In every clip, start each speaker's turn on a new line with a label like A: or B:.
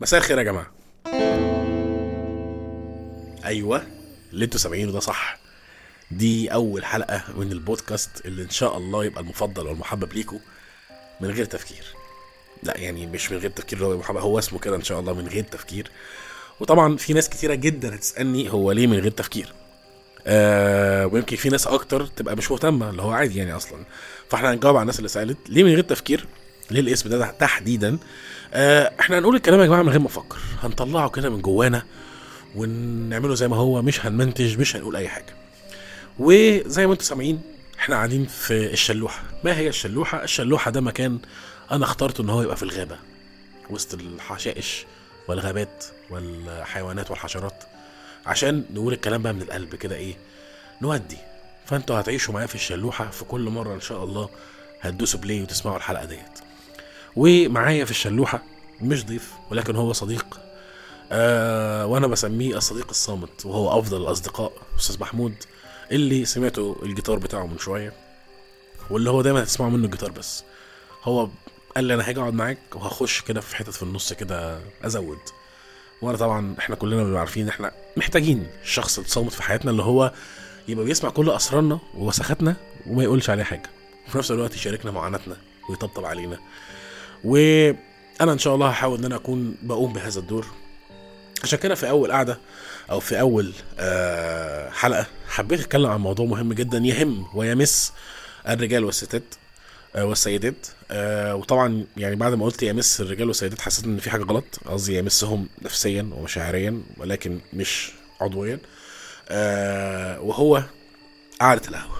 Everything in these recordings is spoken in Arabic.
A: مساء الخير يا جماعة. أيوه اللي أنتوا سامعينه ده صح. دي أول حلقة من البودكاست اللي إن شاء الله يبقى المفضل والمحبب ليكم من غير تفكير. لا يعني مش من غير تفكير هو محبب هو اسمه كده إن شاء الله من غير تفكير. وطبعا في ناس كتيرة جدا هتسألني هو ليه من غير تفكير. آه ويمكن في ناس أكتر تبقى مش مهتمة اللي هو عادي يعني أصلا. فإحنا هنجاوب على الناس اللي سألت ليه من غير تفكير. ليه الاسم ده تحديدا. آه إحنا هنقول الكلام يا جماعة من غير ما نفكر هنطلعه كده من جوانا ونعمله زي ما هو مش هنمنتج مش هنقول أي حاجة. وزي ما أنتم سامعين إحنا قاعدين في الشلوحة. ما هي الشلوحة؟ الشلوحة ده مكان أنا اخترت إن هو يبقى في الغابة وسط الحشائش والغابات والحيوانات والحشرات. عشان نقول الكلام بقى من القلب كده إيه نودي. فأنتوا هتعيشوا معايا في الشلوحة في كل مرة إن شاء الله هتدوسوا play وتسمعوا الحلقة ديت. ومعايا في الشلوحة مش ضيف ولكن هو صديق. آه وأنا بسميه الصديق الصامت وهو أفضل الاصدقاء أستاذ محمود اللي سمعته الجيتار بتاعه من شوية واللي هو دايما هتسمعوا منه الجيتار بس. هو قال لي أنا هاجي أقعد معاك وهخش كده في حتت في النص كده أزود. وأنا طبعا إحنا كلنا بنبقى عارفين إحنا محتاجين الشخص الصامت في حياتنا اللي هو يبقى بيسمع كل أسرارنا ووسخاتنا وما يقولش عليها حاجة. وفي نفس الوقت يشاركنا معاناتنا ويطبطب علينا. وأنا إن شاء الله هحاول إن أنا أكون بقوم بهذا الدور. عشان كده في أول قعدة أو في أول آه حلقة حبيت أتكلم عن موضوع مهم جدا يهم ويمس الرجال والستات آه والسيدات. آه وطبعا يعني بعد ما قلت يمس الرجال والسيدات حسيت إن في حاجة غلط. قصدي يمسهم نفسيا ومشاعريا ولكن مش عضويا. وهو قعدة القهوة.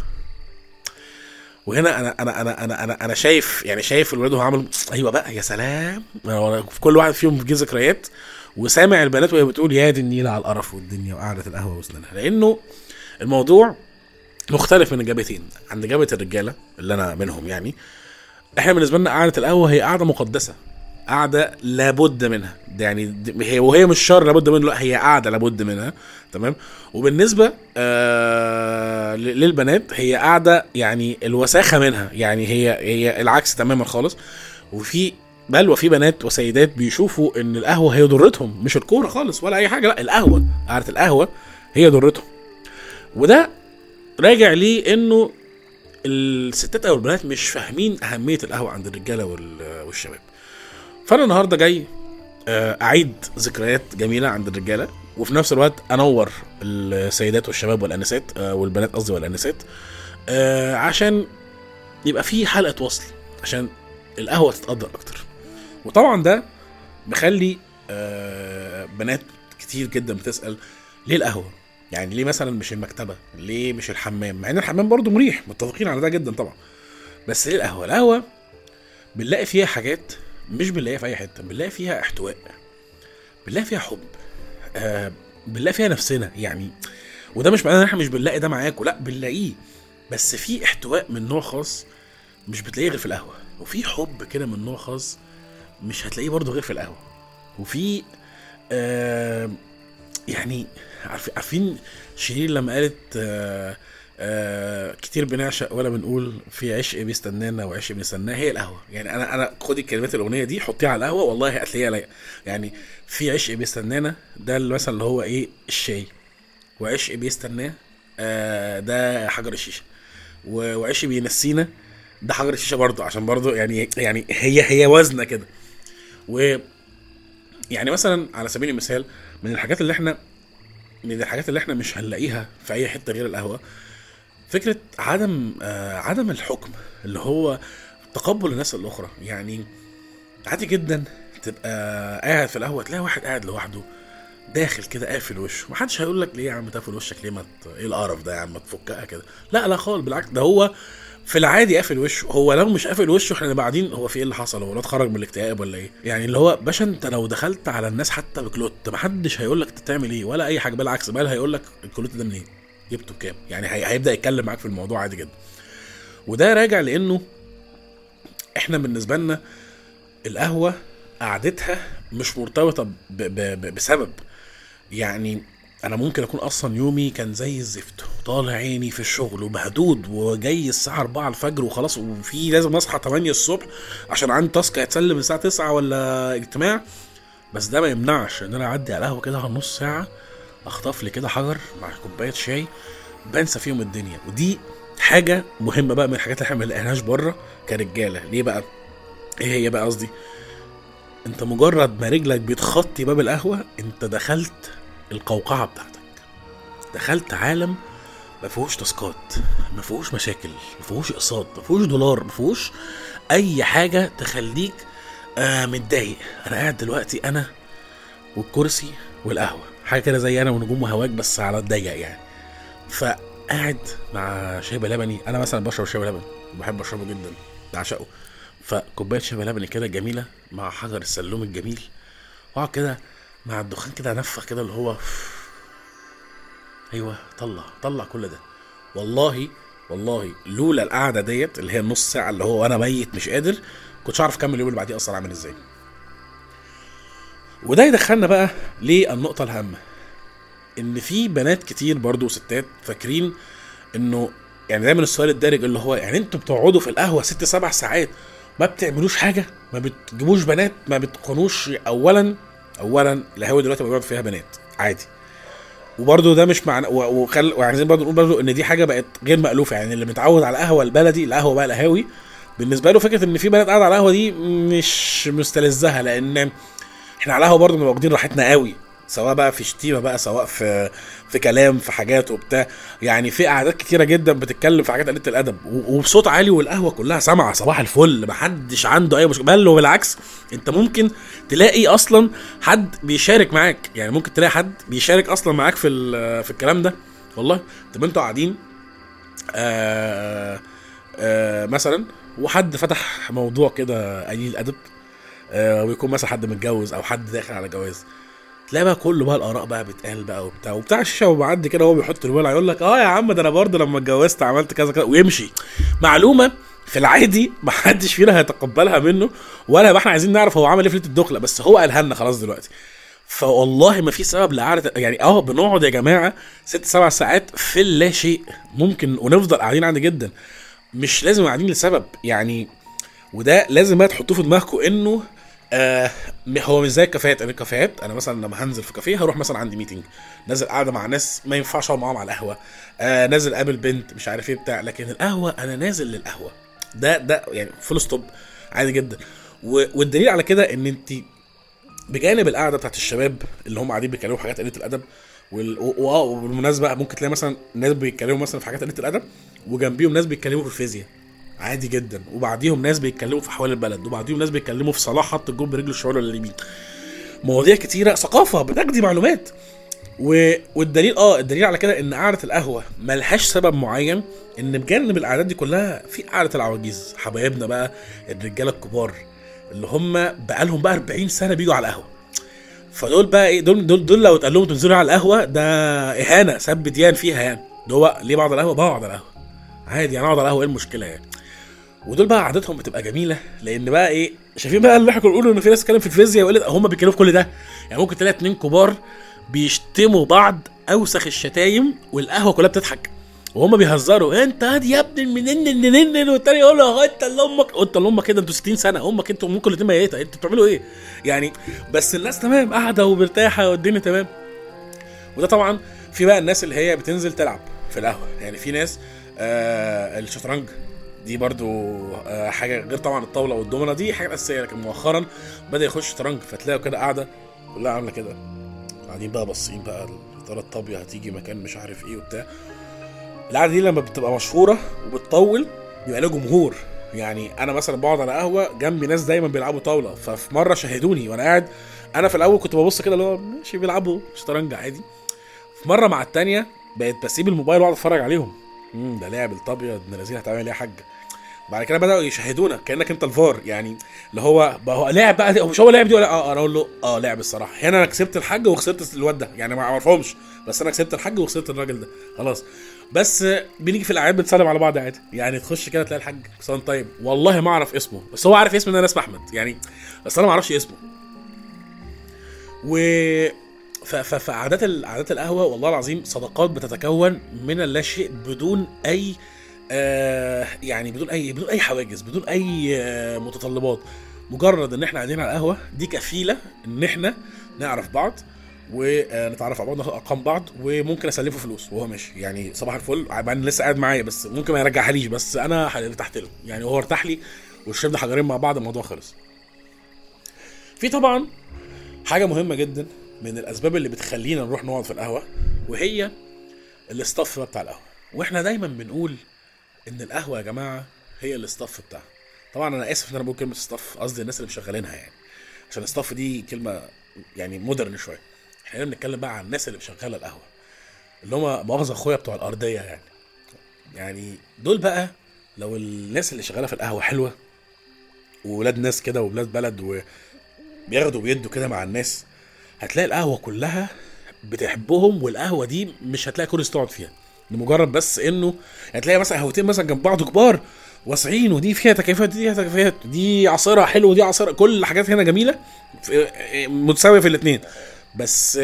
A: وهنا أنا أنا أنا أنا أنا, أنا شايف يعني شايف الولاد وهو عامل أيوه بقى يا سلام. في كل واحد فيهم في ذكريات وسامع البنات وهي بتقول يا دي النيل على القرف والدنيا وقعده القهوة وسنانها. لأنه الموضوع مختلف من الجابتين عند جابه الرجالة اللي أنا منهم يعني إحنا بالنسبة لنا قعدة القهوة هي قعدة مقدسة. قعده لابد منها. ده يعني هي وهي مش شر لابد منه لا هي قعده لابد منها تمام؟ وبالنسبة آه للبنات هي قعده يعني الوساخة منها. يعني هي هي العكس تماما خالص. وفي بل وفي بنات وسيدات بيشوفوا إن القهوة هي ضرتهم مش الكورة خالص ولا أي حاجة لا القهوة قعدة القهوة هي ضرتهم. وده راجع ليه إنه الستات أو البنات مش فاهمين أهمية القهوة عند الرجالة والشباب. فأنا النهارده جاي أعيد ذكريات جميلة عند الرجالة وفي نفس الوقت أنور السيدات والشباب والأنسات والبنات قصدي والأنسات عشان يبقى في حلقة وصل عشان القهوة تتقدر أكتر. وطبعا ده مخلي بنات كتير جدا بتسأل ليه القهوة؟ يعني ليه مثلا مش المكتبة؟ ليه مش الحمام؟ مع إن الحمام برضو مريح متفقين على ده جدا طبعا. بس ليه القهوة؟ القهوة بنلاقي فيها حاجات مش بنلاقيها في أي حتة بنلاقي فيها احتواء بنلاقي فيها حب آه بنلاقي فيها نفسنا يعني. وده مش معناه إن إحنا مش بنلاقي ده معاكم لأ بنلاقيه. بس في احتواء من نوع خاص مش بتلاقيه غير في القهوة. وفي حب كده من نوع خاص مش هتلاقيه برضه غير في القهوة. وفي آه يعني عارفين شيرين لما قالت آه آه كتير بنعشق ولا بنقول في عشق بيستنانا وعشق بيستناه هي القهوة. يعني أنا أنا خدي كلمات الأغنية دي حطيها على القهوة والله هتلاقيها يعني في عشق بيستنانا ده مثلا اللي هو إيه؟ الشاي. وعشق بيستناه آه ده حجر الشيشة. وعشق بينسينا ده حجر الشيشة برضه. عشان برضه يعني يعني هي هي وزنة كده. و يعني مثلا على سبيل المثال من الحاجات اللي إحنا من الحاجات اللي إحنا مش هنلاقيها في أي حتة غير القهوة فكرة عدم آه عدم الحكم اللي هو تقبل الناس الأخرى. يعني عادي جدا تبقى قاعد في القهوة تلاقي واحد قاعد لوحده داخل كده قافل وشه. محدش هيقول لك ليه يا عم تقفل وشك؟ ليه ما إيه القرف ده يا عم؟ تفكها كده. لا لا خالص بالعكس ده هو في العادي قافل وشه. هو لو مش قافل وشه إحنا بعدين هو في إيه اللي حصل؟ هو اتخرج من الاكتئاب ولا إيه؟ يعني اللي هو باشا أنت لو دخلت على الناس حتى بكلوت محدش هيقول لك تعمل إيه ولا أي حاجة. بالعكس بل هيقول لك الكلوت ده منين؟ جبته بكام؟ يعني هيبدأ يتكلم معاك في الموضوع عادي جدا. وده راجع لأنه إحنا بالنسبة لنا القهوة قعدتها مش مرتبطة ب ب بسبب. يعني أنا ممكن أكون أصلا يومي كان زي الزفت طالع عيني في الشغل ومهدود وجاي الساعة 4 الفجر وخلاص وفي لازم أصحى 8 الصبح عشان عندي تاسك هيتسلم الساعة 9 ولا اجتماع. بس ده ما يمنعش إن أنا أعدي على القهوة كده نص ساعة اخطف لي كده حجر مع كوباية شاي بنسى فيهم الدنيا. ودي حاجة مهمة بقى من الحاجات اللي إحنا ما لقيناهاش بره كرجالة. ليه بقى؟ إيه هي بقى قصدي؟ انت مجرد ما رجلك بتخطي باب القهوة انت دخلت القوقعة بتاعتك. دخلت عالم ما فيهوش تاسكات ما فيهوش مشاكل ما فيهوش اقساط ما فيهوش دولار ما فيهوش اي حاجة تخليك آه متضايق. أنا قاعد دلوقتي أنا والكرسي والقهوة. حاجة كده زي أنا ونجوم وهواك بس على الضيق يعني. فقاعد مع شاي بلبني. أنا مثلا بشرب شاي بلبن بحب أشربه جدا بعشقه. فكوباية شاي بلبني كده جميلة مع حجر السلوم الجميل. واقعد كده مع الدخان كده انفخ كده اللي هو أيوه طلع طلع كل ده. والله والله لولا القعدة ديت اللي هي النص ساعة اللي هو وأنا ميت مش قادر كنتش عارف أكمل اليوم اللي بعديه أصلا عامل إزاي. وده يدخلنا بقى للنقطة الهامة إن في بنات كتير برضو وستات فاكرين إنه يعني دايما السؤال الدارج اللي هو يعني أنتوا بتقعدوا في القهوة ست سبع ساعات ما بتعملوش حاجة؟ ما بتجيبوش بنات؟ ما بتقنوش اولا؟ اولا القهوة دلوقتي بقى فيها بنات عادي. وبرده ده مش معنى وخل وعايزين برضه نقول برضه إن دي حاجة بقت غير مألوفة يعني اللي متعود على القهوة البلدي القهوة بقى القهاوي بالنسبة له فكرة إن في بنات قاعدة على القهوة دي مش مستلذها لأن إحنا على القهوة برضه واخدين راحتنا قوي سواء بقى في شتيمة بقى سواء في في كلام في حاجات وبتاع. يعني في قعدات كتيرة جدا بتتكلم في حاجات قلة الأدب وبصوت عالي والقهوة كلها سامعة صباح الفل محدش عنده أي مشكلة. بل وبالعكس أنت ممكن تلاقي أصلا حد بيشارك معاك. يعني ممكن تلاقي حد بيشارك أصلا معاك في في الكلام ده. والله طب أنتوا قاعدين آآ آآ مثلا وحد فتح موضوع كده قليل الادب ويكون مثلا حد متجوز أو حد داخل على جواز. تلاقي بقى كله بقى الآراء بقى بتقال بقى وبتاع. وبتاع الشيشه وبعدي كده وهو بيحط الولع يقول لك آه يا عم ده أنا برضه لما اتجوزت عملت كذا كذا. ويمشي. معلومة في العادي ما حدش فينا هيتقبلها منه ولا إحنا عايزين نعرف هو عمل إيه في ليلة الدخلة بس هو قالها لنا خلاص دلوقتي. فوالله ما في سبب لقعدة يعني آه بنقعد يا جماعة ست سبع ساعات في اللا شيء ممكن ونفضل قاعدين عادي جدا. مش لازم قاعدين لسبب يعني وده لازم بقى تحطوه في دماغكم إنه آه هو مش زي الكافيهات. أنا الكافيهات أنا مثلا لما هنزل في كافيه هروح مثلا عندي meeting نازل قاعدة مع ناس ما ينفعش أقعد معاهم على القهوة. آه نازل قابل بنت مش عارف إيه بتاع. لكن القهوة أنا نازل للقهوة. ده ده يعني full stop عادي جدا. والدليل على كده إن أنت بجانب القعدة بتاعت الشباب اللي هم قاعدين بيتكلموا في حاجات قلة الأدب وبالمناسبة ممكن تلاقي مثلا ناس بيتكلموا مثلا في حاجات قلة الأدب وجنبيهم ناس بيتكلموا في الفيزياء. عادي جدا. وبعديهم ناس بيتكلموا في حوالي البلد وبعديهم ناس بيتكلموا في صلاح حط الجول برجله الشمال ولا اليمين. مواضيع كتيرة ثقافة بتجدي معلومات. و... والدليل آه الدليل على كده إن قعدة القهوة ملهاش سبب معين إن بجانب القعدات دي كلها في قعدة العواجيز. حبايبنا بقى الرجالة الكبار اللي هم بقالهم بقى 40 سنة بيجوا على القهوة. فدول بقى إيه دول دول, دول لو اتقال لهم تنزلوا على القهوة ده إهانة سب ديان فيها يعني. ده هو ليه بقعد على القهوة؟ بقعد على القهوة. عادي يعني أقعد على القهوة إيه المشكلة يعني؟ ودول بقى عادتهم بتبقى جميلة لأن بقى إيه شايفين بقى اللي إحنا كنا بنقوله ان في ناس بتتكلم في الفيزياء وقلت هم بيتكلموا في كل ده. يعني ممكن تلاقي اتنين كبار بيشتموا بعض أوسخ الشتايم والقهوة كلها بتضحك. وهم بيهزروا أنت هادي يا ابن المنن الننن والتاني يقول له أنت اللي أمك. انت اللي أمك كده أنتوا 60 سنة أمك أنتوا امكم الاثنين ميته أنتوا بتعملوا إيه؟ يعني بس الناس تمام قاعدة ومرتاحة والدنيا تمام. وده طبعا في بقى الناس اللي هي بتنزل تلعب في القهوة. يعني في ناس آه الشطرنج دي برضو آه حاجة غير طبعا الطاولة والدومنه دي حاجة أساسية لكن مؤخرا بدأ يخش شطرنج فتلاقوا كده قاعدة كلها عاملة كده. قاعدين بقى باصين بقى ترى الطابيه هتيجي مكان مش عارف إيه وبتاع. القعدة دي لما بتبقى مشهورة وبتطول بيبقى لها جمهور. يعني أنا مثلا بقعد على قهوة جنبي ناس دايما بيلعبوا طاولة ففي مرة شاهدوني وأنا قاعد أنا في الأول كنت ببص كده اللي هو ماشي بيلعبوا شطرنج عادي. في مرة مع التانية بقيت بسيب الموبايل وأقعد أتفرج عليهم. امم ده لاعب الطابيه ابن الذين هتعمل إيه يا حاج بعد كده بدأوا يشاهدونا كأنك أنت الفار يعني اللي هو بقى هو لاعب بقى مش هو لاعب دي ولا آه أنا أقول له آه لاعب الصراحة. هنا أنا كسبت الحاج وخسرت الواد ده يعني ما أعرفهمش بس أنا كسبت الحاج وخسرت الراجل ده. خلاص. بس بنيجي في الأعياد بنسلم على بعض عادي. يعني تخش كده تلاقي الحاج حسام طيب. والله ما أعرف اسمه بس هو عارف اسمي إن أنا اسمي أحمد يعني بس أنا ما أعرفش اسمه. و فعادات عادات القهوة والله العظيم صداقات بتتكون من اللا شيء بدون أي آه يعني بدون اي بدون أي حواجز بدون أي آه متطلبات. مجرد إن إحنا قاعدين على القهوة دي كفيلة إن إحنا نعرف بعض ونتعرف على بعض ناخد أرقام بعض وممكن أسلفه فلوس وهو ماشي. يعني صباح الفل. مع إن لسه قاعد معايا بس ممكن ما يرجعها ليش بس أنا ارتحت له. يعني هو ارتاح لي وشربنا حجرين مع بعض الموضوع خلص. في طبعا حاجة مهمة جدا من الأسباب اللي بتخلينا نروح نقعد في القهوة وهي ال staff بتاع القهوة. وإحنا دايما بنقول إن القهوة يا جماعة هي ال staff بتاعها. طبعا أنا آسف إن أنا بقول كلمة staff قصدي الناس اللي مشغلينها يعني. عشان ال staff دي كلمة يعني modern شوية. إحنا بنتكلم بقى عن الناس اللي مشغلة القهوة اللي هم مؤاخذة أخويا بتوع الأرضية يعني. يعني دول بقى لو الناس اللي شغالة في القهوة حلوة وولاد ناس كده وولاد بلد وبياخدوا وبيدوا كده مع الناس هتلاقي القهوة كلها بتحبهم والقهوة دي مش هتلاقي كرسي تقعد فيها. لمجرد بس انه هتلاقي مثلا قهوتين مثلا جنب بعض كبار واسعين ودي فيها تكييفات ودي فيها تكييفات دي عصيرة حلوة ودي عصيرة كل الحاجات هنا جميلة متساوية في الاثنين بس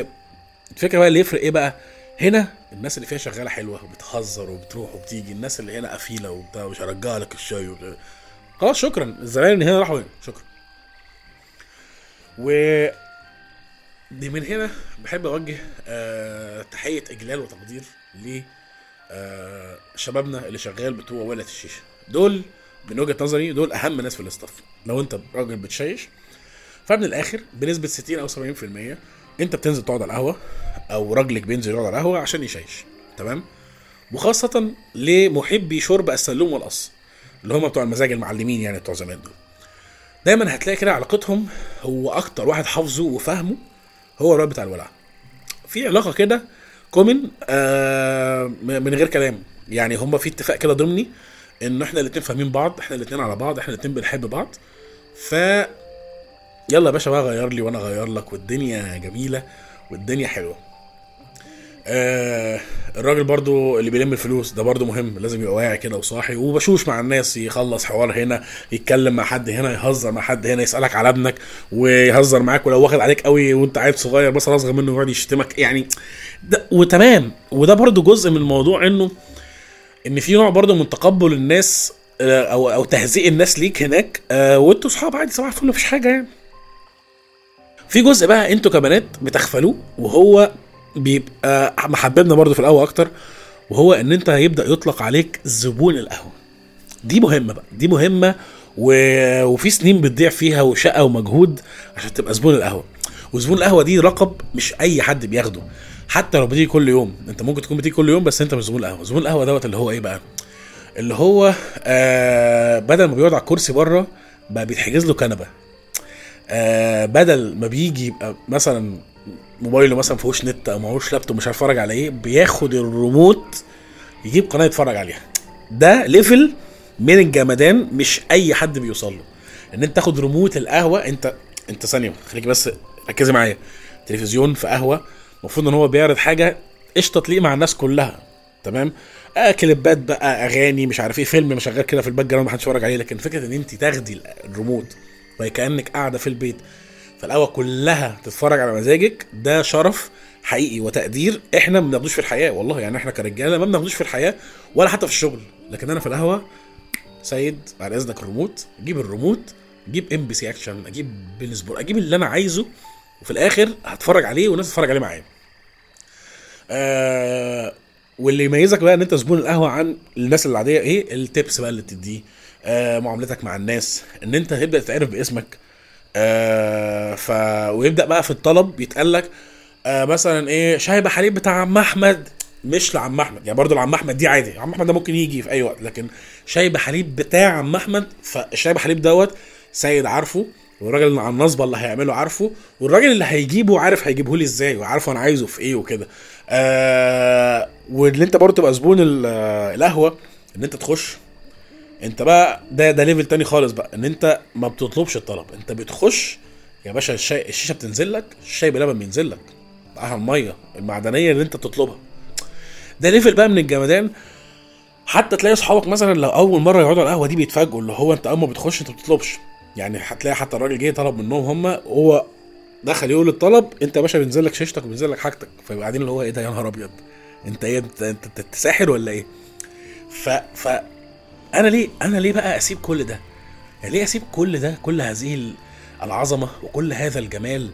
A: الفكرة بقى اللي يفرق إيه بقى؟ هنا الناس اللي فيها شغالة حلوة وبتهزر وبتروح وبتيجي الناس اللي هنا قفيلة وبتاع مش هرجع لك الشاي. خلاص شكرا. الزباين اللي هنا راحوا هنا. شكرا. و دي من هنا بحب أوجه أه تحية إجلال وتقدير ل أه شبابنا اللي شغال بتوع ولة الشيشة. دول من وجهة نظري دول أهم ناس في الاستاف. لو أنت راجل بتشيش فمن الآخر بنسبة 60 أو 70% أنت بتنزل تقعد على القهوة أو راجلك بينزل يقعد على القهوة عشان يشيش. تمام؟ وخاصة لمحبي شرب السلوم والقص اللي هم بتوع المزاج المعلمين يعني بتوع زمان دول. دايما هتلاقي كده علاقتهم هو أكتر واحد حافظه وفاهمه هو الواد بتاع الولع في علاقة كده كومن آه من غير كلام. يعني هم في اتفاق كده ضمني ان إحنا الاتنين فاهمين بعض إحنا الاتنين على بعض إحنا الاتنين بنحب بعض. ف يلا يا باشا بقى غير لي وأنا اغير لك والدنيا جميلة والدنيا حلوة. آه الراجل برضو اللي بيلم الفلوس ده برضو مهم لازم يبقى واعي كده وصاحي وبشوش مع الناس يخلص حوار هنا يتكلم مع حد هنا يهزر مع حد هنا يسألك على ابنك ويهزر معاك ولو واخد عليك قوي وانت عيل صغير بس اصغر منه يقعد يشتمك يعني ده وتمام. وده برضو جزء من الموضوع انه ان في نوع برضو من تقبل الناس أو أو تهزيء الناس ليك هناك آه وانتوا صحاب عادي صباح الفل مفيش حاجة يعني. في جزء بقى أنتوا كبنات بتغفلوه وهو بيبقى محببنا برضو في القهوة أكتر وهو إن أنت هيبدأ يطلق عليك زبون القهوة. دي مهمة بقى دي مهمة و... وفي سنين بتضيع فيها وشقة ومجهود عشان تبقى زبون القهوة. وزبون القهوة دي لقب مش أي حد بياخده حتى لو بتيجي كل يوم. أنت ممكن تكون بتيجي كل يوم بس أنت مش زبون القهوة. زبون القهوة دوت اللي هو إيه بقى؟ اللي هو آه بدل ما بيقعد على الكرسي بره بقى بيتحجز له كنبة. آه بدل ما بيجي يبقى مثلا موبايله مثلا فيهوش نت أو معاهوش لابتوب مش عارف يتفرج على إيه بياخد الريموت يجيب قناة يتفرج عليها. ده level من الجمدان مش أي حد بيوصل له. إن أنت تاخد ريموت القهوة أنت أنت ثانية خليكي بس ركزي معايا. تلفزيون في قهوة المفروض إن هو بيعرض حاجة قشطة تليق مع الناس كلها تمام؟ آه كليبات بقى أغاني مش عارف إيه فيلم مشغل كده في ال background محدش يتفرج عليه لكن فكرة إن أنت تاخدي الريموت وكانك قاعدة في البيت فالقهوة كلها تتفرج على مزاجك. ده شرف حقيقي وتقدير إحنا ما بناخدوش في الحياة والله. يعني إحنا كرجالة ما بناخدوش في الحياة ولا حتى في الشغل. لكن أنا في القهوة سيد بعد إذنك الريموت جيب الريموت جيب MBC Action أجيب beIN Sport أجيب اللي أنا عايزه وفي الآخر هتفرج عليه والناس تتفرج عليه معايا. آه واللي يميزك بقى إن أنت زبون القهوة عن الناس العادية إيه؟ ال tips بقى اللي بتديه آه معاملتك مع الناس إن أنت تبدأ تتعرف باسمك آه ف ويبدأ بقى في الطلب يتقال لك آه مثلا إيه شاي بحليب بتاع عم أحمد. مش لعم أحمد يعني برضه لعم أحمد دي عادي. عم أحمد ده ممكن يجي في أي وقت لكن شاي بحليب بتاع عم أحمد فالشاي بحليب دوت سيد عارفه والراجل اللي على النصبه اللي هيعمله عارفه والراجل اللي هيجيبه عارف هيجيبه لي إزاي وعارفه أنا عايزه في إيه وكده. آه واللي أنت برضه تبقى زبون القهوة إن أنت تخش انت بقى ده ده level تاني خالص بقى ان انت ما بتطلبش الطلب. انت بتخش يا باشا الشاي الشيشة بتنزل لك الشاي بلبن بينزل لك معاها المية المعدنية اللي انت بتطلبها ده level بقى من الجمدان. حتى تلاقي اصحابك مثلا لو أول مرة يقعدوا على القهوة دي بيتفاجئوا اللي هو انت أول ما بتخش انت ما بتطلبش. يعني هتلاقي حتى الراجل جه طلب منهم هم هو دخل يقول الطلب انت يا باشا بينزل لك شيشتك وبينزل لك حاجتك. فيبقى قاعدين اللي هو إيه ده يا نهار أبيض. انت إيه انت انت, انت ساحر ولا إيه؟ ف ف أنا ليه أنا ليه بقى أسيب كل ده؟ يعني ليه أسيب كل ده كل هذه العظمة وكل هذا الجمال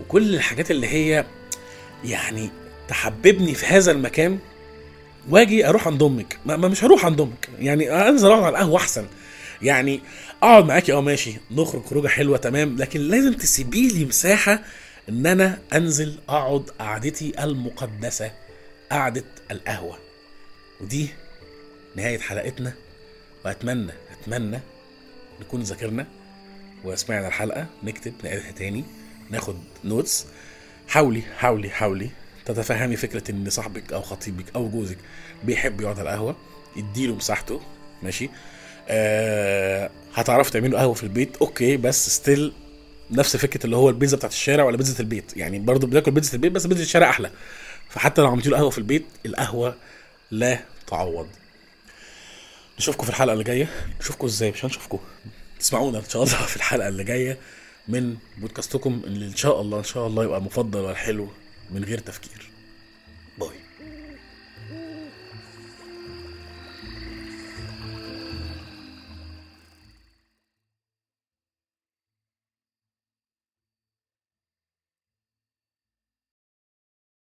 A: وكل الحاجات اللي هي يعني تحببني في هذا المكان واجي أروح عند أمك؟ ما مش هروح عند أمك. يعني أنزل اقعد على القهوة أحسن. يعني أقعد معاكي آه ماشي. نخرج خروجة حلوة تمام. لكن لازم تسيبي لي مساحة إن أنا أنزل أقعد قعدتي المقدسة قعدة القهوة. ودي نهاية حلقتنا. وأتمنى أتمنى نكون ذاكرنا وسمعنا الحلقة نكتب نعيدها تاني ناخد notes حاولي حاولي حاولي تتفهمي فكرة إن صاحبك أو خطيبك أو جوزك بيحب يقعد على القهوة اديله مساحته ماشي؟ آه هتعرفوا تعملوا قهوة في البيت okay بس still نفس فكرة اللي هو البيتزا بتاعت الشارع ولا بيتزا البيت؟ يعني برضه بناكل بيتزا البيت بس بيتزا الشارع أحلى. فحتى لو عملتوا له قهوة في البيت القهوة لا تعوض. نشوفكم في الحلقة اللي جاية. نشوفكم إزاي؟ مش هنشوفكم. تسمعونا ان شاء الله في الحلقة اللي جاية من بودكاستكم اللي ان شاء الله إن شاء الله يبقى مفضل والحلو من غير تفكير.